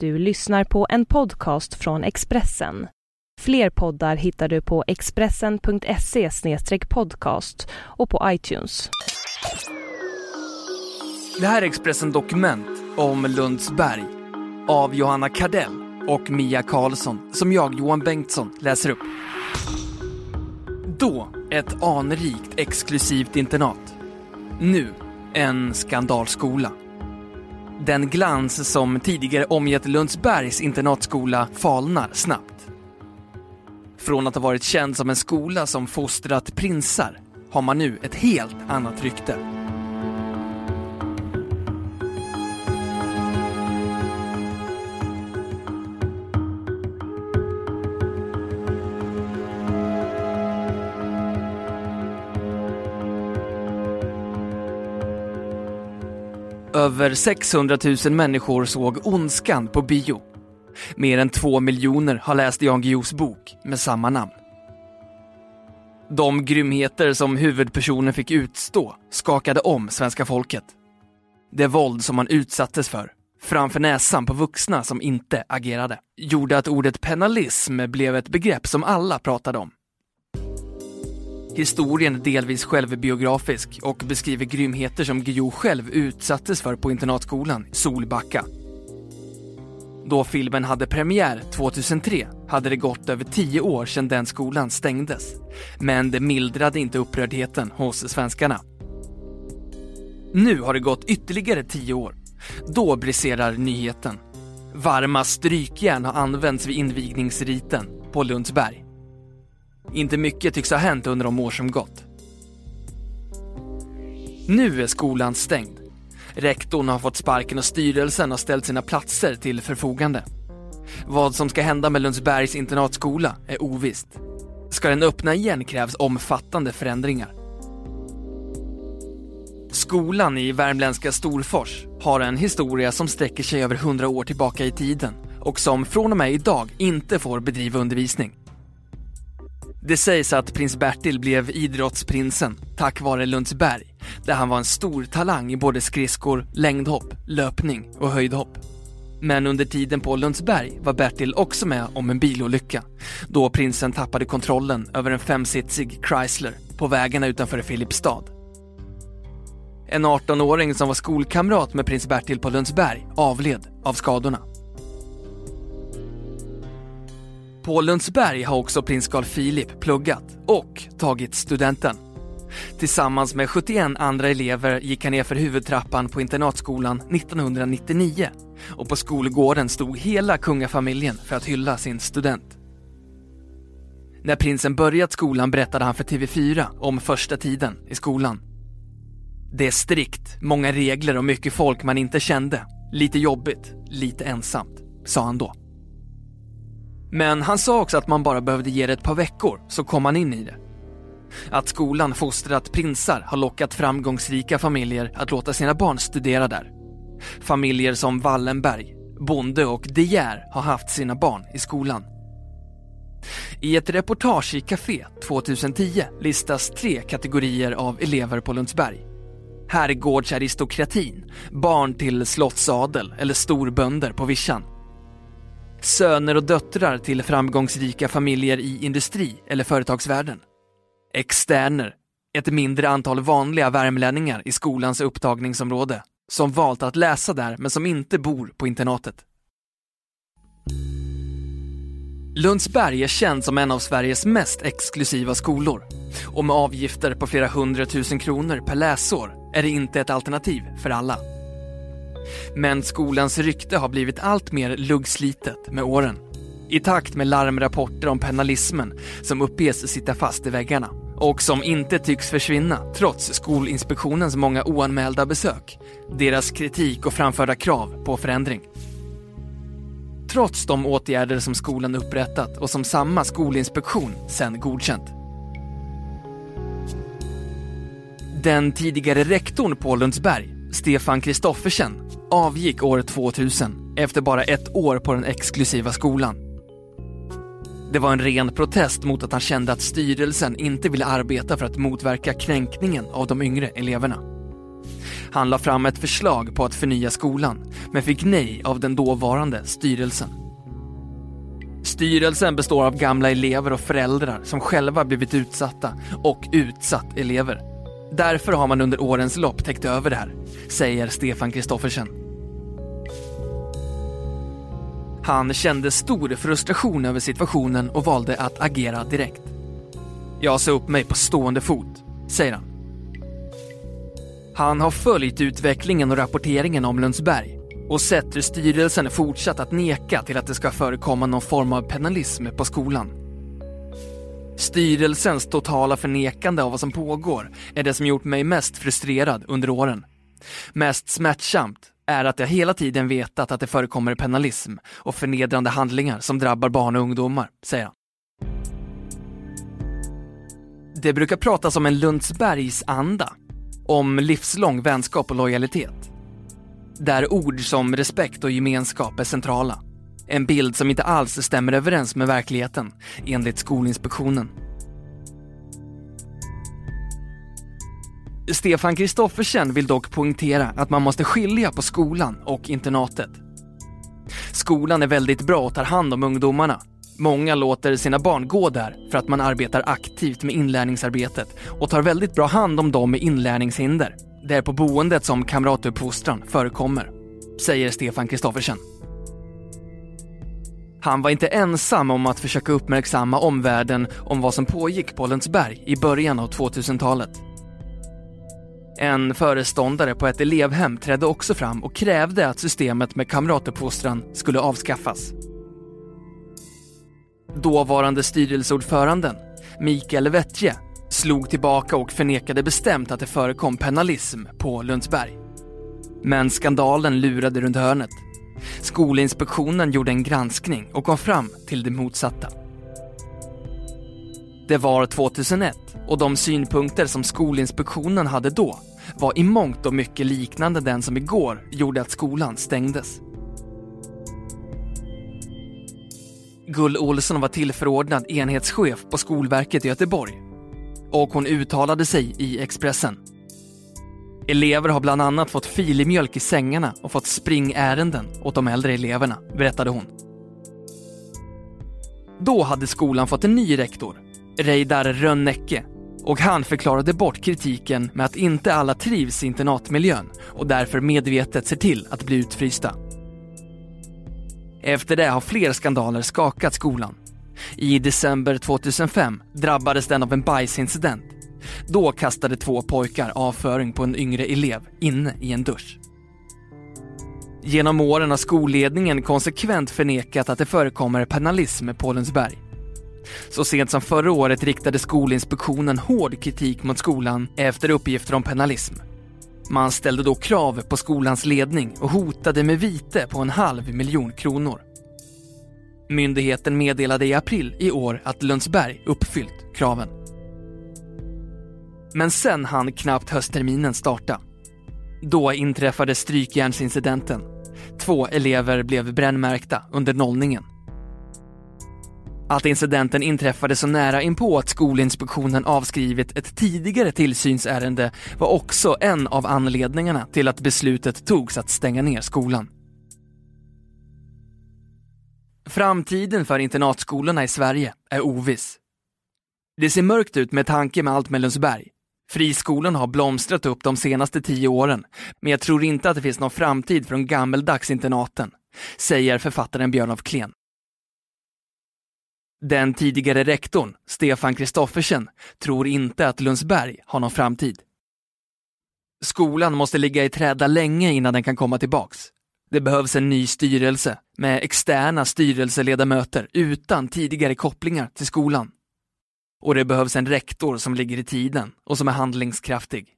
Du lyssnar på en podcast från Expressen. Fler poddar hittar du på expressen.se podcast och på iTunes. Det här är Expressen Dokument om Lundsberg av Johanna Kardell och Mia Karlsson som jag, Johan Bengtsson, läser upp. Då ett anrikt exklusivt internat. Nu en skandalskola. Den glans som tidigare omgett Lundsbergs internatskola falnar snabbt. Från att ha varit känd som en skola som fostrat prinsar har man nu ett helt annat rykte. Över 600 000 människor såg Ondskan på bio. Mer än två miljoner har läst Jan Guillous bok med samma namn. De grymheter som huvudpersonen fick utstå skakade om svenska folket. Det våld som man utsattes för, framför näsan på vuxna som inte agerade, gjorde att ordet penalism blev ett begrepp som alla pratade om. Historien är delvis självbiografisk och beskriver grymheter som Guillou själv utsattes för på internatskolan Solbacka. Då filmen hade premiär 2003 hade det gått över tio år sedan den skolan stängdes. Men det mildrade inte upprördheten hos svenskarna. Nu har det gått ytterligare tio år. Då briserar nyheten. Varma strykjärn har använts vid invigningsriten på Lundsberg. Inte mycket tycks ha hänt under de år som gått. Nu är skolan stängd. Rektorn har fått sparken och styrelsen har ställt sina platser till förfogande. Vad som ska hända med Lundsbergs internatskola är ovisst. Ska den öppna igen krävs omfattande förändringar. Skolan i värmländska Storfors har en historia som sträcker sig över hundra år tillbaka i tiden och som från och med idag inte får bedriva undervisning. Det sägs att prins Bertil blev idrottsprinsen tack vare Lundsberg, där han var en stor talang i både skridskor, längdhopp, löpning och höjdhopp. Men under tiden på Lundsberg var Bertil också med om en bilolycka, då prinsen tappade kontrollen över en femsitsig Chrysler på vägarna utanför Filipstad. En 18-åring som var skolkamrat med prins Bertil på Lundsberg avled av skadorna. På Lundsberg har också prins Carl Philip pluggat och tagit studenten. Tillsammans med 71 andra elever gick han ner för huvudtrappan på internatskolan 1999 och på skolgården stod hela kungafamiljen för att hylla sin student. När prinsen börjat skolan berättade han för TV4 om första tiden i skolan. Det är strikt, många regler och mycket folk man inte kände. Lite jobbigt, lite ensamt, sa han då. Men han sa också att man bara behövde ge det ett par veckor så kom han in i det. Att skolan fostrat prinsar har lockat framgångsrika familjer att låta sina barn studera där. Familjer som Wallenberg, Bonde och De Geer har haft sina barn i skolan. I ett reportage i Café 2010 listas tre kategorier av elever på Lundsberg. Herrgårdsaristokratin, barn till slottsadel eller storbönder på vischan söner och döttrar till framgångsrika familjer i industri eller företagsvärlden. Externer, ett mindre antal vanliga värmlänningar i skolans upptagningsområde som valt att läsa där men som inte bor på internatet. Lundsberg är känd som en av Sveriges mest exklusiva skolor och med avgifter på flera hundratusen kronor per läsår är det inte ett alternativ för alla. Men skolans rykte har blivit allt mer luggslitet med åren. I takt med larmrapporter om penalismen som uppges sitta fast i väggarna och som inte tycks försvinna trots Skolinspektionens många oanmälda besök, deras kritik och framförda krav på förändring. Trots de åtgärder som skolan upprättat och som samma skolinspektion sen godkänt. Den tidigare rektorn på Lundsberg, Stefan Kristoffersen, avgick år 2000 efter bara ett år på den exklusiva skolan. Det var en ren protest mot att han kände att styrelsen inte ville arbeta för att motverka kränkningen av de yngre eleverna. Han la fram ett förslag på att förnya skolan, men fick nej av den dåvarande styrelsen. Styrelsen består av gamla elever och föräldrar som själva blivit utsatta och utsatt elever. Därför har man under årens lopp täckt över det här, säger Stefan Kristoffersen. Han kände stor frustration över situationen och valde att agera direkt. Jag sa upp mig på stående fot, säger han. Han har följt utvecklingen och rapporteringen om Lundsberg och sett hur styrelsen fortsatt att neka till att det ska förekomma någon form av penalism på skolan. Styrelsens totala förnekande av vad som pågår är det som gjort mig mest frustrerad under åren. Mest smärtsamt är att jag hela tiden vetat att det förekommer penalism och förnedrande handlingar som drabbar barn och ungdomar, säger han. Det brukar pratas om en Lundsbergsanda, om livslång vänskap och lojalitet. Där ord som respekt och gemenskap är centrala. En bild som inte alls stämmer överens med verkligheten, enligt Skolinspektionen. Stefan Kristoffersen vill dock poängtera att man måste skilja på skolan och internatet. Skolan är väldigt bra och tar hand om ungdomarna. Många låter sina barn gå där för att man arbetar aktivt med inlärningsarbetet och tar väldigt bra hand om dem med inlärningshinder. Det är på boendet som kamratuppfostran förekommer, säger Stefan Kristoffersen. Han var inte ensam om att försöka uppmärksamma omvärlden om vad som pågick på Lundsberg i början av 2000-talet. En föreståndare på ett elevhem trädde också fram och krävde att systemet med kamratuppfostran skulle avskaffas. Dåvarande styrelseordföranden, Mikael Wettje, slog tillbaka och förnekade bestämt att det förekom penalism på Lundsberg. Men skandalen lurade runt hörnet. Skolinspektionen gjorde en granskning och kom fram till det motsatta. Det var 2001 och de synpunkter som Skolinspektionen hade då var i mångt och mycket liknande den som igår gjorde att skolan stängdes. Gull Olsson var tillförordnad enhetschef på Skolverket i Göteborg och hon uttalade sig i Expressen. Elever har bland annat fått filmjölk i sängarna och fått springärenden åt de äldre eleverna, berättade hon. Då hade skolan fått en ny rektor, Reidar Rönnecke, och han förklarade bort kritiken med att inte alla trivs i internatmiljön och därför medvetet ser till att bli utfrysta. Efter det har fler skandaler skakat skolan. I december 2005 drabbades den av en bajsincident. Då kastade två pojkar avföring på en yngre elev inne i en dusch. Genom åren har skolledningen konsekvent förnekat att det förekommer penalism på Lundsberg. Så sent som förra året riktade Skolinspektionen hård kritik mot skolan efter uppgifter om penalism. Man ställde då krav på skolans ledning och hotade med vite på en halv miljon kronor. Myndigheten meddelade i april i år att Lundsberg uppfyllt kraven. Men sen hann knappt höstterminen starta. Då inträffade strykjärnsincidenten. Två elever blev brännmärkta under nollningen. Att incidenten inträffade så nära inpå att Skolinspektionen avskrivit ett tidigare tillsynsärende var också en av anledningarna till att beslutet togs att stänga ner skolan. Framtiden för internatskolorna i Sverige är oviss. Det ser mörkt ut med tanke med allt med Lundsberg. Friskolan har blomstrat upp de senaste tio åren, men jag tror inte att det finns någon framtid för de gammeldags internaten, säger författaren Björn af Klen. Den tidigare rektorn, Stefan Kristoffersen, tror inte att Lundsberg har någon framtid. Skolan måste ligga i träda länge innan den kan komma tillbaks. Det behövs en ny styrelse med externa styrelseledamöter utan tidigare kopplingar till skolan. Och det behövs en rektor som ligger i tiden och som är handlingskraftig.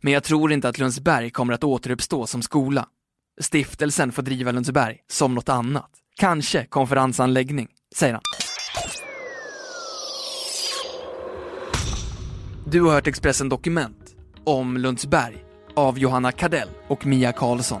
Men jag tror inte att Lundsberg kommer att återuppstå som skola. Stiftelsen får driva Lundsberg som något annat. Kanske konferensanläggning, säger han. Du har hört Expressen Dokument om Lundsberg av Johanna Kardell och Mia Karlsson.